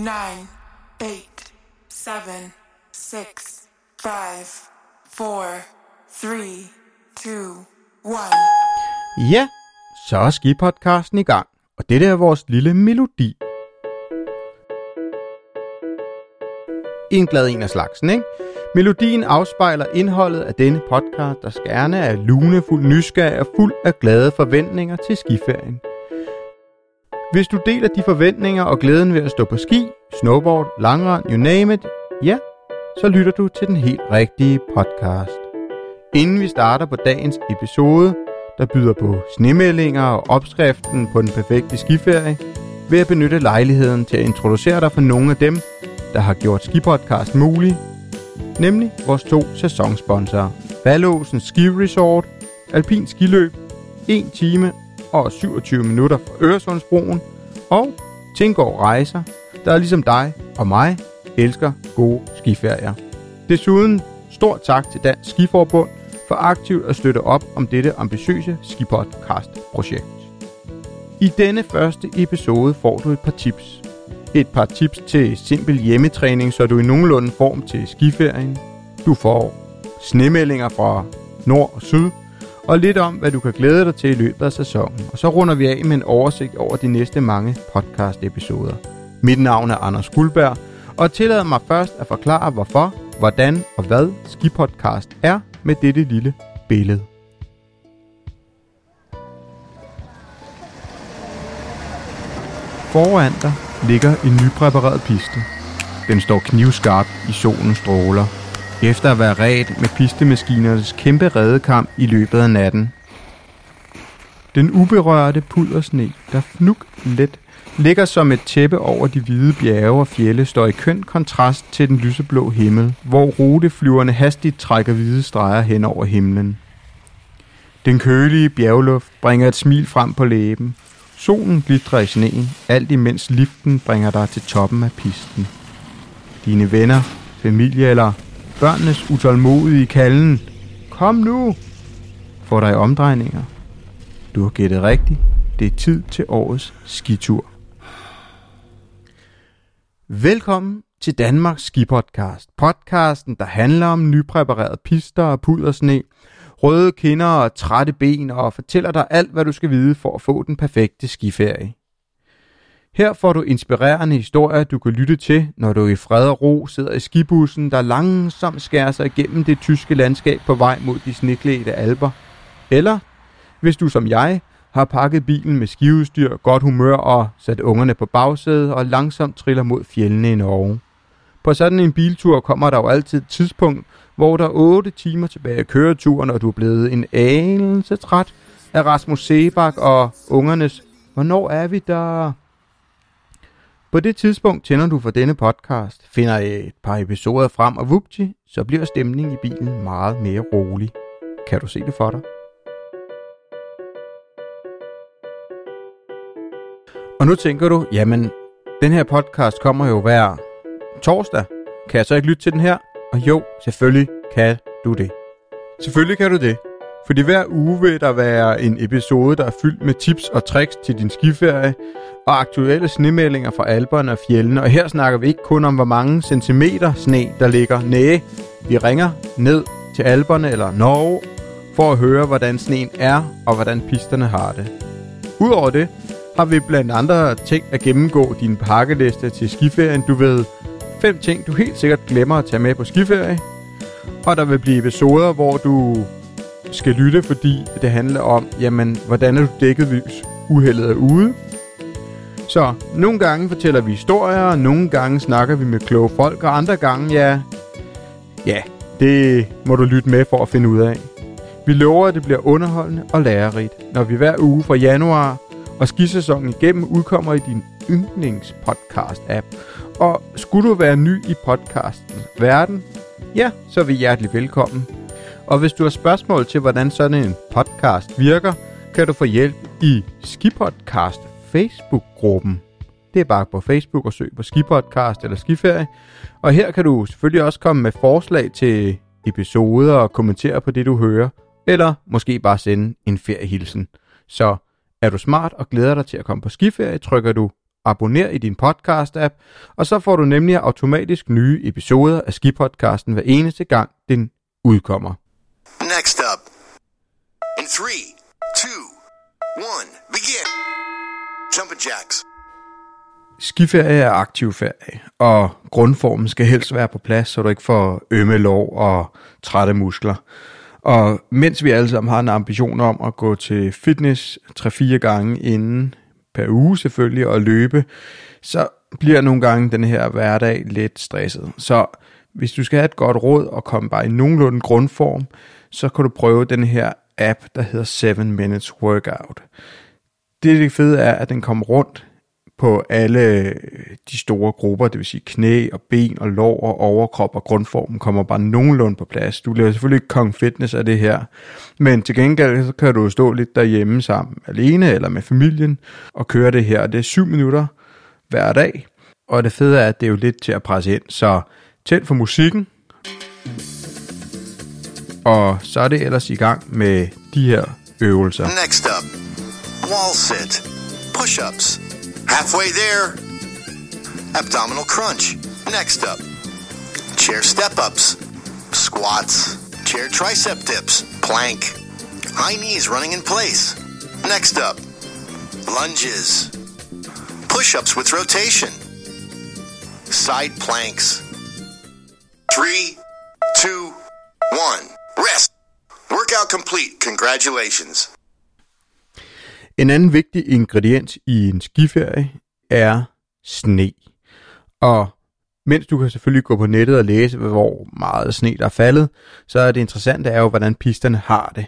nine, eight, seven, six, five, four, three, two, one. Ja, så er skipodcasten i gang, og dette er vores lille melodi. En glad en af slagsen, ikke? Melodien afspejler indholdet af denne podcast, der gerne er lunefuld nysgerrig og fuld af glade forventninger til skiferien. Hvis du deler de forventninger og glæden ved at stå på ski, snowboard, langrand, you name it, ja, så lytter du til den helt rigtige podcast. Inden vi starter på dagens episode, der byder på snemeldinger og opskriften på den perfekte skiferie, vil jeg benytte lejligheden til at introducere dig for nogle af dem, der har gjort Skipodcast mulig, nemlig vores to sæsonsponsorer. Valåsen Ski Resort, Alpin Skiløb, 1 time og 27 minutter fra Øresundsbroen, og Tingård Rejser, der er ligesom dig og mig elsker gode skiferier. Desuden stort tak til Dansk Skiforbund for aktivt at støtte op om dette ambitiøse skipodcast-projekt. I denne første episode får du et par tips. Et par tips til simpel hjemmetræning, så du i nogenlunde form til skiferien. Du får snemeldinger fra nord og syd, og lidt om, hvad du kan glæde dig til i løbet af sæsonen. Og så runder vi af med en oversigt over de næste mange podcast-episoder. Mit navn er Anders Guldberg, og tillad mig først at forklare, hvorfor, hvordan og hvad Skipodcast er med dette lille billede. Foran dig ligger en nypræpareret piste. Den står knivskarp i solens stråler, efter at være ret med pistemaskinernes kæmpe redekamp i løbet af natten. Den uberørte puldersne, der fnuk let, ligger som et tæppe over de hvide bjerge og fjelle, står i køn kontrast til den lyseblå himmel, hvor ruteflyverne hastigt trækker hvide streger hen over himlen. Den kølige bjergluft bringer et smil frem på læben. Solen glitrer i sneen, alt imens liften bringer dig til toppen af pisten. Dine venner, familie eller børnenes utålmodige kalden. Kom nu! Får dig omdrejninger. Du har gættet rigtigt. Det er tid til årets skitur. Velkommen til Danmarks Skipodcast. Podcasten, der handler om nypræparerede pister og pudersne, røde kinder og trætte ben og fortæller dig alt, hvad du skal vide for at få den perfekte skiferie. Her får du inspirerende historier, du kan lytte til, når du i fred og ro sidder i skibussen, der langsomt skærer sig igennem det tyske landskab på vej mod de sneklædte alber. Eller, hvis du som jeg har pakket bilen med skiudstyr, godt humør og sat ungerne på bagsædet og langsomt triller mod fjellene i Norge. På sådan en biltur kommer der jo altid et tidspunkt, hvor der er 8 timer tilbage af køreturen, og du er blevet en anelse træt af Rasmus Sebak og ungernes Hvornår er vi der? På det tidspunkt tænder du for denne podcast, finder et par episoder frem, og vupti, så bliver stemningen i bilen meget mere rolig. Kan du se det for dig? Og nu tænker du, jamen, den her podcast kommer jo hver torsdag. Kan jeg så ikke lytte til den her? Og jo, selvfølgelig kan du det. Selvfølgelig kan du det. Fordi hver uge vil der være en episode, der er fyldt med tips og tricks til din skiferie, og aktuelle snemeldinger fra alberne og fjellene. Og her snakker vi ikke kun om, hvor mange centimeter sne, der ligger. Næh, vi ringer ned til alberne eller Norge, for at høre, hvordan sneen er, og hvordan pisterne har det. Udover det, har vi blandt andre ting at gennemgå din pakkeliste til skiferien. Du ved, fem ting, du helt sikkert glemmer at tage med på skiferie. Og der vil blive episoder, hvor du skal lytte, fordi det handler om, jamen, hvordan er du dækket, hvis uheldet er ude. Så nogle gange fortæller vi historier, nogle gange snakker vi med kloge folk, og andre gange, ja, ja, det må du lytte med for at finde ud af. Vi lover, at det bliver underholdende og lærerigt, når vi hver uge fra januar og skisæsonen igennem udkommer i din yndlingspodcast-app. Og skulle du være ny i podcastens verden, ja, så er vi hjertelig velkommen. Og hvis du har spørgsmål til, hvordan sådan en podcast virker, kan du få hjælp i Skipodcast Facebook-gruppen. Det er bare på Facebook og søg på Skipodcast eller Skiferie. Og her kan du selvfølgelig også komme med forslag til episoder og kommentere på det, du hører. Eller måske bare sende en feriehilsen. Så er du smart og glæder dig til at komme på skiferie, trykker du abonner i din podcast-app, og så får du nemlig automatisk nye episoder af Skipodcasten hver eneste gang, den udkommer. Next up. In three, two, one, begin. Jumping jacks. Skiferie er aktiv ferie, og grundformen skal helst være på plads, så du ikke får ømme lår og trætte muskler. Og mens vi alle sammen har en ambition om at gå til fitness 3-4 gange inden per uge selvfølgelig og løbe, så bliver nogle gange den her hverdag lidt stresset. Så hvis du skal have et godt råd og komme bare i nogenlunde grundform, så kan du prøve den her app, der hedder 7 Minutes Workout. Det, det fede er, at den kommer rundt på alle øh, de store grupper, det vil sige knæ og ben og lår og overkrop og grundformen kommer bare nogenlunde på plads. Du bliver selvfølgelig ikke kong fitness af det her, men til gengæld så kan du stå lidt derhjemme sammen alene eller med familien og køre det her. Det er 7 minutter hver dag, og det fede er, at det er jo lidt til at presse ind, så tænd for musikken, og så er det ellers i gang med de her øvelser. Next up. Wall sit. Push-ups. Halfway there. Abdominal crunch. Next up. Chair step-ups. Squats. Chair tricep dips. Plank. High knees running in place. Next up. Lunges. Push-ups with rotation. Side planks. Three, two, one. Workout complete. Congratulations. En anden vigtig ingrediens i en skiferie er sne. Og mens du kan selvfølgelig gå på nettet og læse, hvor meget sne der er faldet, så er det interessante er jo, hvordan pisterne har det.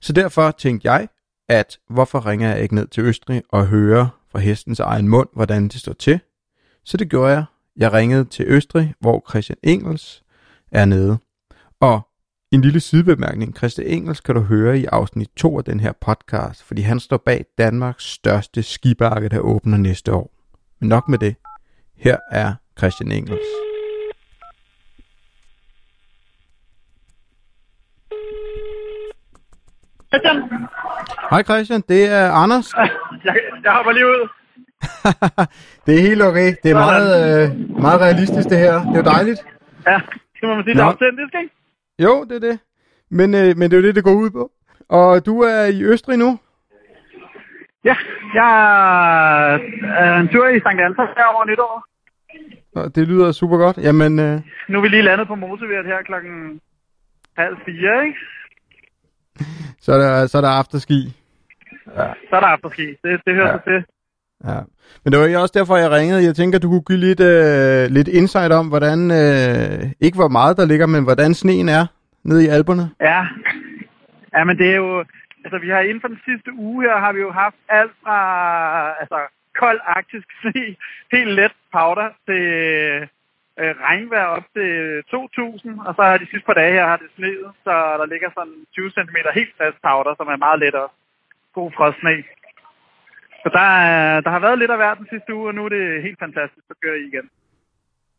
Så derfor tænkte jeg, at hvorfor ringer jeg ikke ned til Østrig og hører fra hestens egen mund, hvordan det står til. Så det gjorde jeg. Jeg ringede til Østrig, hvor Christian Engels er nede. Og en lille sidebemærkning. Christian Engels kan du høre i afsnit 2 af den her podcast, fordi han står bag Danmarks største skibakke, der åbner næste år. Men nok med det. Her er Christian Engels. Christian, Hej Christian, det er Anders. jeg, jeg hopper lige ud. det er helt okay. Det er meget, øh, meget realistisk det her. Det er jo dejligt. Ja, det må man sige, Nå. det er autentisk, ikke? Jo, det er det. Men, øh, men det er jo det, det går ud på. Og du er i Østrig nu? Ja, jeg er en tur i St. Anton her over nytår. Og det lyder super godt. Jamen, øh, Nu er vi lige landet på Mosevirt her klokken halv fire, ikke? så, er der, så er der afterski. Så er der afterski. Det, det hører Ja. ja. sig til. Ja. Men det var også derfor, jeg ringede. Jeg tænker, du kunne give lidt, øh, lidt insight om, hvordan, øh, ikke hvor meget der ligger, men hvordan sneen er nede i alberne. Ja. Ja, men det er jo... Altså, vi har inden for den sidste uge her, har vi jo haft alt fra altså, kold arktisk sne, helt let powder, til øh, regnvejr op til 2.000, og så har de sidste par dage her har det sneet, så der ligger sådan 20 cm helt fast powder, som er meget let også. God frostsne. Så der, er- der har været lidt af hver den sidste uge, og nu er det helt fantastisk at køre i igen.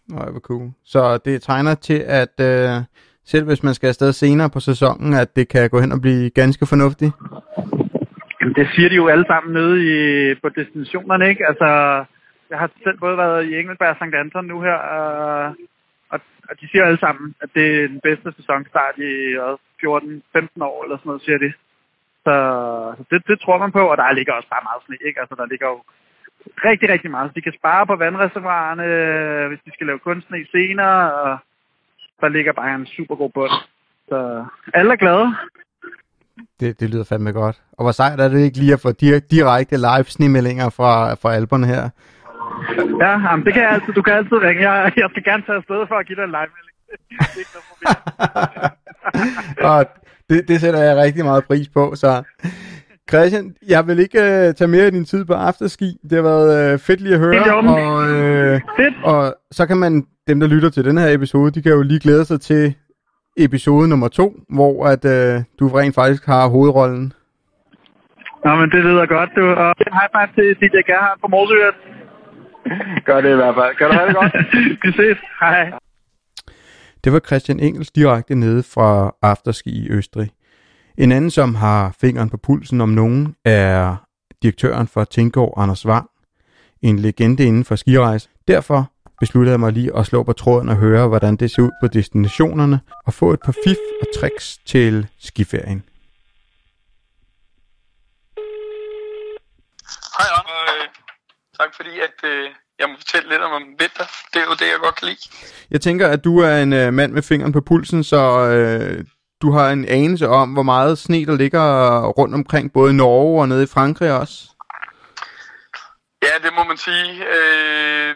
Nej, hvor cool. Så det tegner til, at øh, selv hvis man skal afsted senere på sæsonen, at det kan gå hen og blive ganske fornuftigt. Jamen, det siger de jo alle sammen nede i, på destinationerne, ikke? Altså, jeg har selv både været i Engelberg og St. Anton nu her, øh, og, og de siger alle sammen, at det er den bedste sæsonstart i øh, 14-15 år, eller sådan noget, siger de. Så, så det, det tror man på, og der ligger også bare meget sne, ikke? Altså, der ligger jo rigtig, rigtig meget. Så de kan spare på vandreservoirerne, øh, hvis de skal lave kunstsne senere, og der ligger bare en super god bund. Så alle er glade. Det, det lyder fandme godt. Og hvor sejt er det ikke lige at få di- direkte live snemeldinger fra, fra alberne her? Ja, jamen, det kan jeg altid. Du kan altid ringe. Jeg, jeg skal gerne tage afsted for at give dig en live-melding. Det er ikke noget problem. og det, det sætter jeg rigtig meget pris på. Så Christian, jeg vil ikke uh, tage mere af din tid på afterski. Det har været uh, fedt lige at høre. Og, uh, Fedt. og så kan man, dem der lytter til den her episode, de kan jo lige glæde sig til episode nummer to, hvor at uh, du rent faktisk har hovedrollen. Nå, men det lyder godt, du. Og high five til DJ Gerhard på Morsøret. Gør det i hvert fald. Kan du have det godt? Vi ses. Hej. Det var Christian Engels direkte nede fra Afterski i Østrig. En anden, som har fingeren på pulsen om nogen, er direktøren for Tingård, Anders Wang. en legende inden for skirejse. Derfor besluttede jeg mig lige at slå på tråden og høre, hvordan det ser ud på destinationerne, og få et par fif og tricks til skiferien. Hej, og øh, tak fordi, at øh, jeg må fortælle lidt om vinter. Det er jo det, jeg godt kan lide. Jeg tænker, at du er en øh, mand med fingeren på pulsen, så øh, du har en anelse om, hvor meget sne der ligger rundt omkring, både i Norge og nede i Frankrig også. Ja, det må man sige. Øh,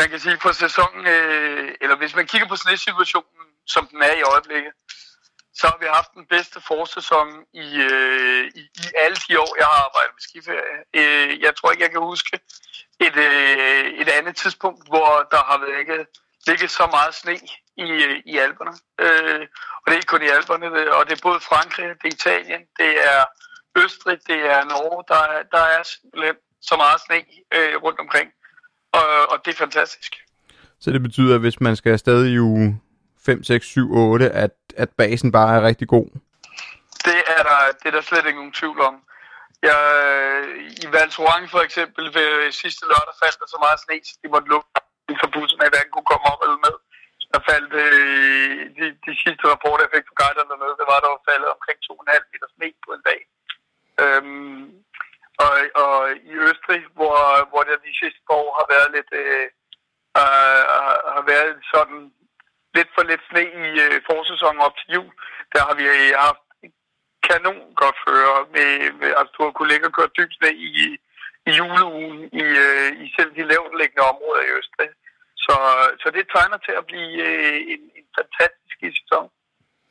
man kan sige på sæsonen, øh, eller hvis man kigger på snesituationen, som den er i øjeblikket, så har vi haft den bedste forsæson i, øh, i, i alle de år, jeg har arbejdet med skiferie. Øh, jeg tror ikke, jeg kan huske et, øh, et andet tidspunkt, hvor der har været ikke ligget så meget sne i, øh, i Alperne. Øh, og det er ikke kun i Alperne, og det er både Frankrig, det er Italien, det er Østrig, det er Norge. Der, er, der er simpelthen så meget sne øh, rundt omkring, og, og det er fantastisk. Så det betyder, at hvis man skal afsted i uge 5, 6, 7, 8, at, at basen bare er rigtig god? Det er der, det er der slet ikke nogen tvivl om. Jeg, I Val Thorens for eksempel, ved øh, sidste lørdag faldt der så meget sne, så de måtte lukke for bussen, at hverken kunne komme op eller med. Der faldt, øh, de, de sidste rapporter, jeg fik fra guiderne dernede, det var, der var faldet omkring 2,5 meter sne på en dag. Øhm, og, og i Østrig, hvor, hvor der de sidste par år har været lidt, øh, øh, har været sådan lidt for lidt sne i øh, forsæsonen op til jul, der har vi haft kanon godt føre med, med altså du har kunnet ligge og køre dybt ned i, i juleugen i, øh, i selv de lavt liggende områder i Østrig. Så, så det tegner til at blive øh, en, en fantastisk sæson.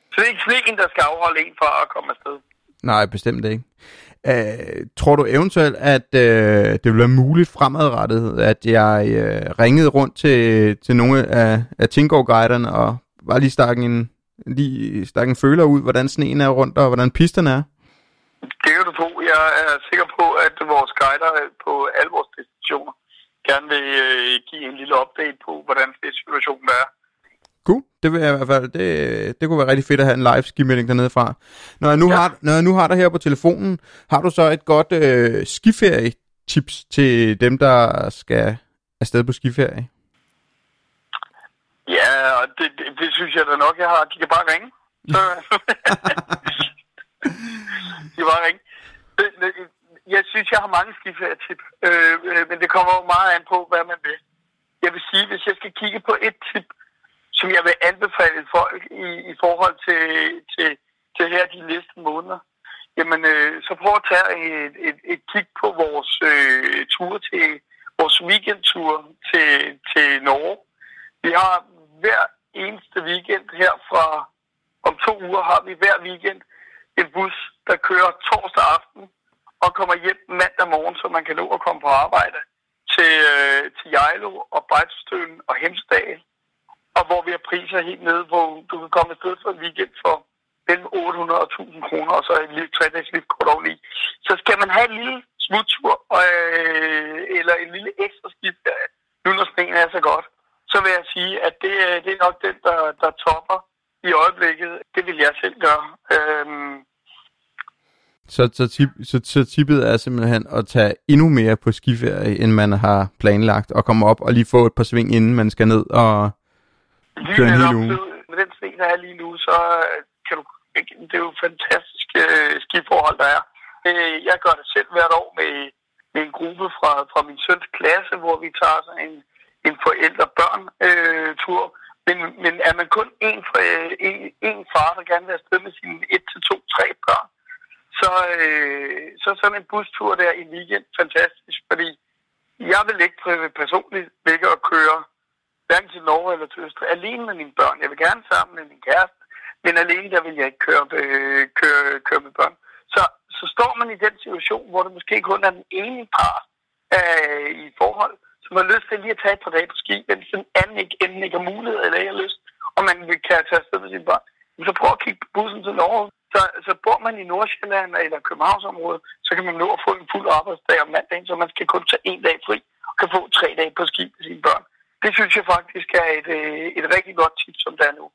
Så det er ikke sneen, der skal afholde en fra at komme afsted. Nej, bestemt ikke. Uh, tror du eventuelt, at øh, det vil være muligt fremadrettet, at jeg øh, ringede rundt til, til nogle af, af Tingård-guiderne og var lige stak en, lige stak en føler ud, hvordan sneen er rundt og hvordan pisterne er? Det kan du tro. Jeg er sikker på, at vores guider på alle vores destinationer gerne vil uh, give en lille update på, hvordan det situationen er. Cool. Det vil jeg i hvert fald, det, det kunne være rigtig fedt at have en live skimelding dernede fra. Når jeg nu, ja. har, når jeg nu har dig her på telefonen, har du så et godt øh, skiferie-tips til dem, der skal afsted på skiferie? Ja, og det, det, det synes jeg da nok, jeg har. De kan bare ringe. Så, de kan bare ringe. Jeg synes, jeg har mange skiferie-tip, øh, øh, men det kommer jo meget an på, hvad man vil. Jeg vil sige, hvis jeg skal kigge på et tip, som jeg vil anbefale folk i, i forhold til, til, til her de næste måneder, jamen øh, så prøv at tage et, et, et kig på vores øh, tur til, vores weekendtur til, til Norge. Vi har hver eneste weekend her fra om to uger har vi hver weekend en bus, der kører torsdag aften og kommer hjem mandag morgen, så man kan nå at komme på arbejde til, øh, til Jejlo og Brejtstøen og Hemsdal og hvor vi har priser helt nede, hvor du kan komme afsted for en weekend for mellem 800 og 1000 kroner, og så et lille 3-dages liftkort oveni. Så skal man have en lille smuttur, øh, eller en lille ekstra skift, øh, nu når sneen er så godt, så vil jeg sige, at det, det er nok den, der, der topper i øjeblikket. Det vil jeg selv gøre. Øhm, så, så, tip, så, så tippet er simpelthen at tage endnu mere på skiferie, end man har planlagt, og komme op og lige få et par sving, inden man skal ned og Lige netop, med den sne, der er lige nu, så øh, kan du, det er jo fantastisk øh, skiforhold, der er. Øh, jeg gør det selv hvert år med, med en gruppe fra, fra min søns klasse, hvor vi tager sådan en, en forældre-børn-tur. Øh, men, men er man kun en, for, øh, en, en far, der gerne vil afsted med sine 1-2-3 børn, så, øh, så sådan en bustur der i weekend fantastisk, fordi jeg vil ikke personligt ligge og køre hverken til Norge eller til Østrig, alene med mine børn. Jeg vil gerne sammen med min kæreste, men alene der vil jeg ikke køre, øh, køre, køre med børn. Så, så står man i den situation, hvor det måske kun er den ene part øh, i forhold, som har lyst til lige at tage et par dage på ski, men den anden ikke, enten ikke har mulighed eller ikke har lyst, og man vil kan tage afsted med sine børn. Så prøv at kigge på bussen til Norge. Så, så bor man i Nordsjælland eller Københavnsområdet, så kan man nå at få en fuld arbejdsdag om mandagen, så man skal kun tage en dag fri og kan få tre dage på ski med sine børn det synes jeg faktisk er et, øh, et rigtig godt tip, som der er nu.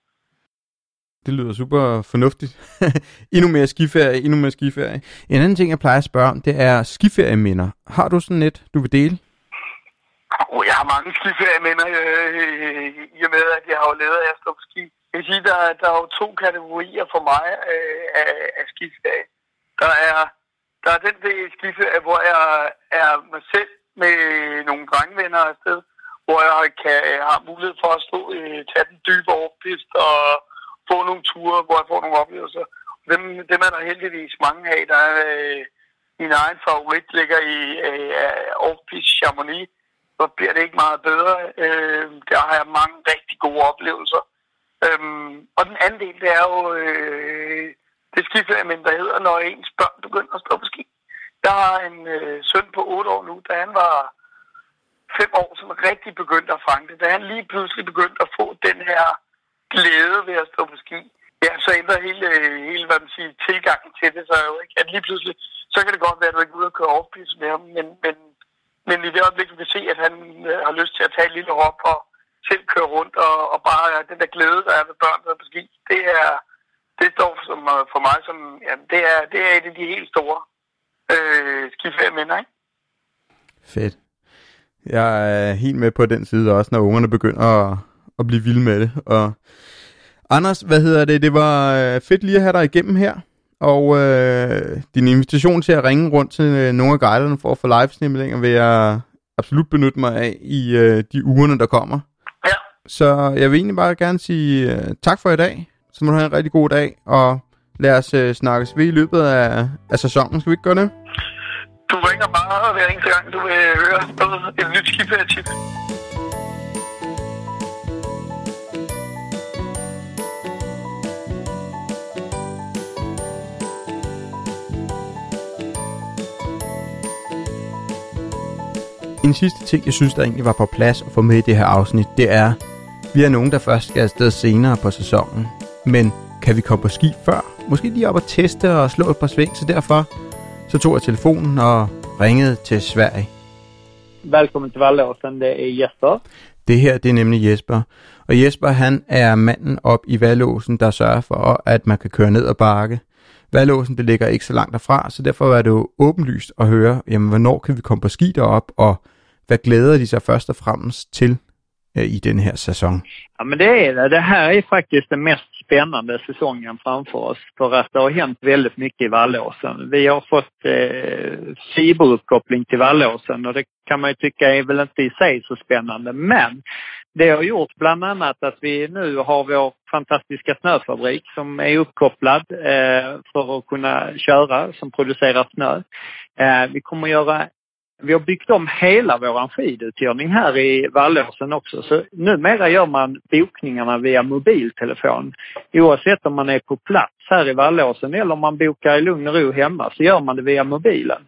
Det lyder super fornuftigt. endnu mere skiferie, endnu mere skiferie. En anden ting, jeg plejer at spørge om, det er skiferieminder. Har du sådan et, du vil dele? Oh, jeg har mange skiferieminder, øh, i og med, at jeg har jo levet af at stå på ski. Jeg vil sige, der, der er jo to kategorier for mig øh, af, af skiferie. Der er, der er den del skiferie, hvor jeg er mig selv med nogle drengvenner afsted, hvor jeg kan, har mulighed for at stå, øh, tage den dybe overpist og få nogle ture, hvor jeg får nogle oplevelser. Dem, dem er der heldigvis mange af. Der er, øh, min egen favorit ligger i øh, Aarhus Chamonix, så bliver det ikke meget bedre. Øh, der har jeg mange rigtig gode oplevelser. Øhm, og den anden del, det er jo øh, det skiferie, der hedder, når ens børn begynder at stå på ski. Der har en øh, søn på 8 år nu, da han var 5 år, som rigtig begyndte at fange det. Da han lige pludselig begyndte at få den her glæde ved at stå på ski, ja, så ændrer hele, hele hvad man siger, tilgangen til det så jo ikke. At lige pludselig, så kan det godt være, at du ikke er ude og køre off med ham, men, men men i det øjeblik, du kan se, at han øh, har lyst til at tage et lille hop og selv køre rundt, og, og bare ja, den der glæde, der er ved børn, der er på ski, det er, det står som, øh, for mig som, ja, det er, det er et af de helt store øh, skiferieminder, ikke? Fedt. Jeg er helt med på den side også, når ungerne begynder at, at blive vilde med det. Og Anders, hvad hedder det? Det var øh, fedt lige at have dig igennem her. Og øh, din invitation til at ringe rundt til øh, nogle af guiderne for at få live vil jeg absolut benytte mig af i øh, de ugerne, der kommer. Ja. Så jeg vil egentlig bare gerne sige øh, tak for i dag. Så må du have en rigtig god dag, og lad os øh, snakkes ved i løbet af, af sæsonen. Skal vi ikke gøre det? Du ringer bare hver eneste gang, du vil høre noget, et nyt skifærtip. En sidste ting, jeg synes, der egentlig var på plads at få med i det her afsnit, det er, vi er nogen, der først skal afsted senere på sæsonen. Men kan vi komme på ski før? Måske lige op og teste og slå et par sving, så derfor så tog jeg telefonen og ringede til Sverige. Velkommen til Vallåsen, det er Jesper. Det her, det er nemlig Jesper. Og Jesper, han er manden op i Vallåsen, der sørger for, at man kan køre ned og bakke. Vallåsen, det ligger ikke så langt derfra, så derfor er det jo åbenlyst at høre, jamen, hvornår kan vi komme på ski derop, og hvad glæder de sig først og fremmest til øh, i den her sæson? Ja, men det är det. Det här är faktiskt den mest spännande säsongen framför oss för att det har hänt väldigt mycket i Vallåsen. Vi har fått eh, øh, fiberuppkoppling till Vallåsen och det kan man ju tycka är väl inte i sig så spännande. Men det har gjort bland annat att vi nu har vår fantastiska snöfabrik som är uppkopplad eh, øh, för att kunna köra, som producerar snö. Eh, øh, vi kommer göra vi har byggt om hela vår skiduthyrning här i Vallåsen också. Så numera gör man bokningarna via mobiltelefon. Oavsett om man är på plats här i Vallåsen eller om man bokar i lugn och ro hemma så gör man det via mobilen.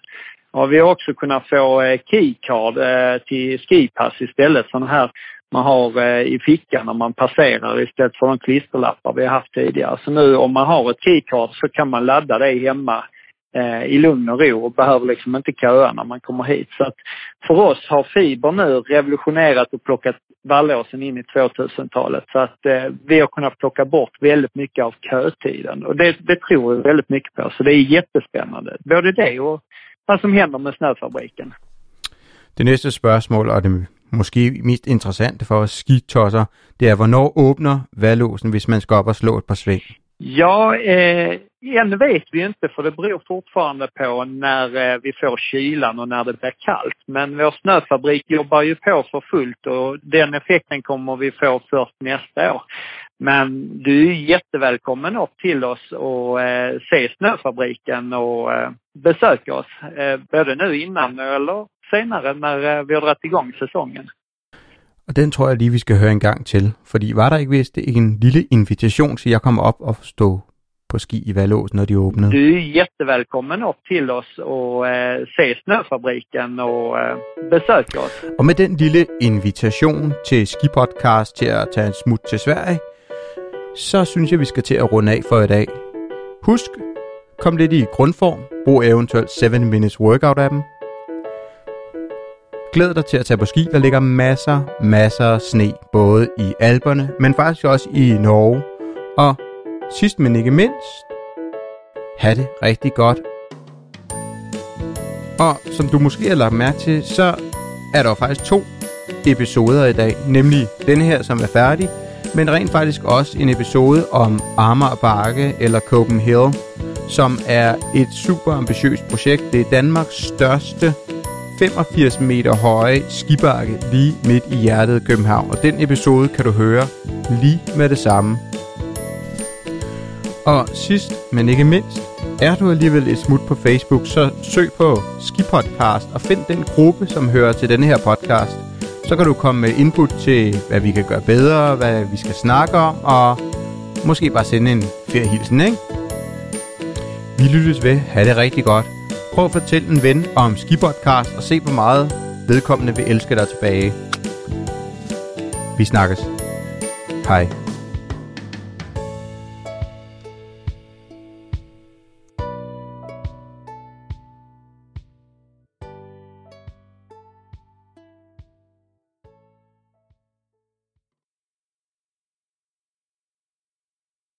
Och vi har också kunnat få eh, keycard eh, till skipass istället. Sådana här man har eh, i fickan när man passerar istället för de klisterlappar vi har haft tidigare. Så nu om man har ett keycard så kan man ladda det hemma eh, i lugn och ro och behöver liksom inte köa när man kommer hit. Så att för oss har fiber nu revolutionerat och plockat Vallåsen in i 2000-talet. Så att eh, vi har kunnat plocka bort väldigt mycket av kötiden och det, det tror vi väldigt mycket på. Så det är jättespännande. Både det och vad som händer med snöfabriken. Det næste spørgsmål, og det måske mest interessante for os skitosser, det er, hvornår åbner valglåsen, hvis man skal op og slå et par sving? Ja, eh, än vet vi inte för det beror fortfarande på när eh, vi får kylan och när det blir kallt. Men vår snöfabrik jobbar ju på för fullt och den effekten kommer vi få först nästa år. Men du är jättevälkommen upp till oss och eh, se snöfabriken och eh, besöka oss. Eh, både nu innan eller senare när eh, vi har dratt igång säsongen. Og den tror jeg lige, vi skal høre en gang til. Fordi var der ikke vist en lille invitation til jeg kommer op og stå på ski i Vallås, når de åbnede? Du är jättevälkommen upp till oss och eh, se snöfabriken och eh, besöka oss. Og med den lille invitation til Skipodcast til at tage en smut til Sverige, så synes jeg, vi skal til at runde af for i dag. Husk, kom lidt i grundform. Brug eventuelt 7 Minutes Workout-appen. Glæd dig til at tage på ski. Der ligger masser, masser af sne, både i Alperne, men faktisk også i Norge. Og sidst men ikke mindst, have det rigtig godt. Og som du måske har lagt mærke til, så er der jo faktisk to episoder i dag, nemlig denne her, som er færdig, men rent faktisk også en episode om Amager Bakke eller Copenhagen, som er et super ambitiøst projekt. Det er Danmarks største 85 meter høje skibakke lige midt i hjertet af København. Og den episode kan du høre lige med det samme. Og sidst, men ikke mindst, er du alligevel et smut på Facebook, så søg på Skipodcast og find den gruppe, som hører til denne her podcast. Så kan du komme med input til, hvad vi kan gøre bedre, hvad vi skal snakke om, og måske bare sende en feriehilsen, ikke? Vi lyttes ved. Ha' det rigtig godt. Prøv at fortælle en ven om Skipodcast og se, hvor meget vedkommende vil elske dig tilbage. Vi snakkes. Hej.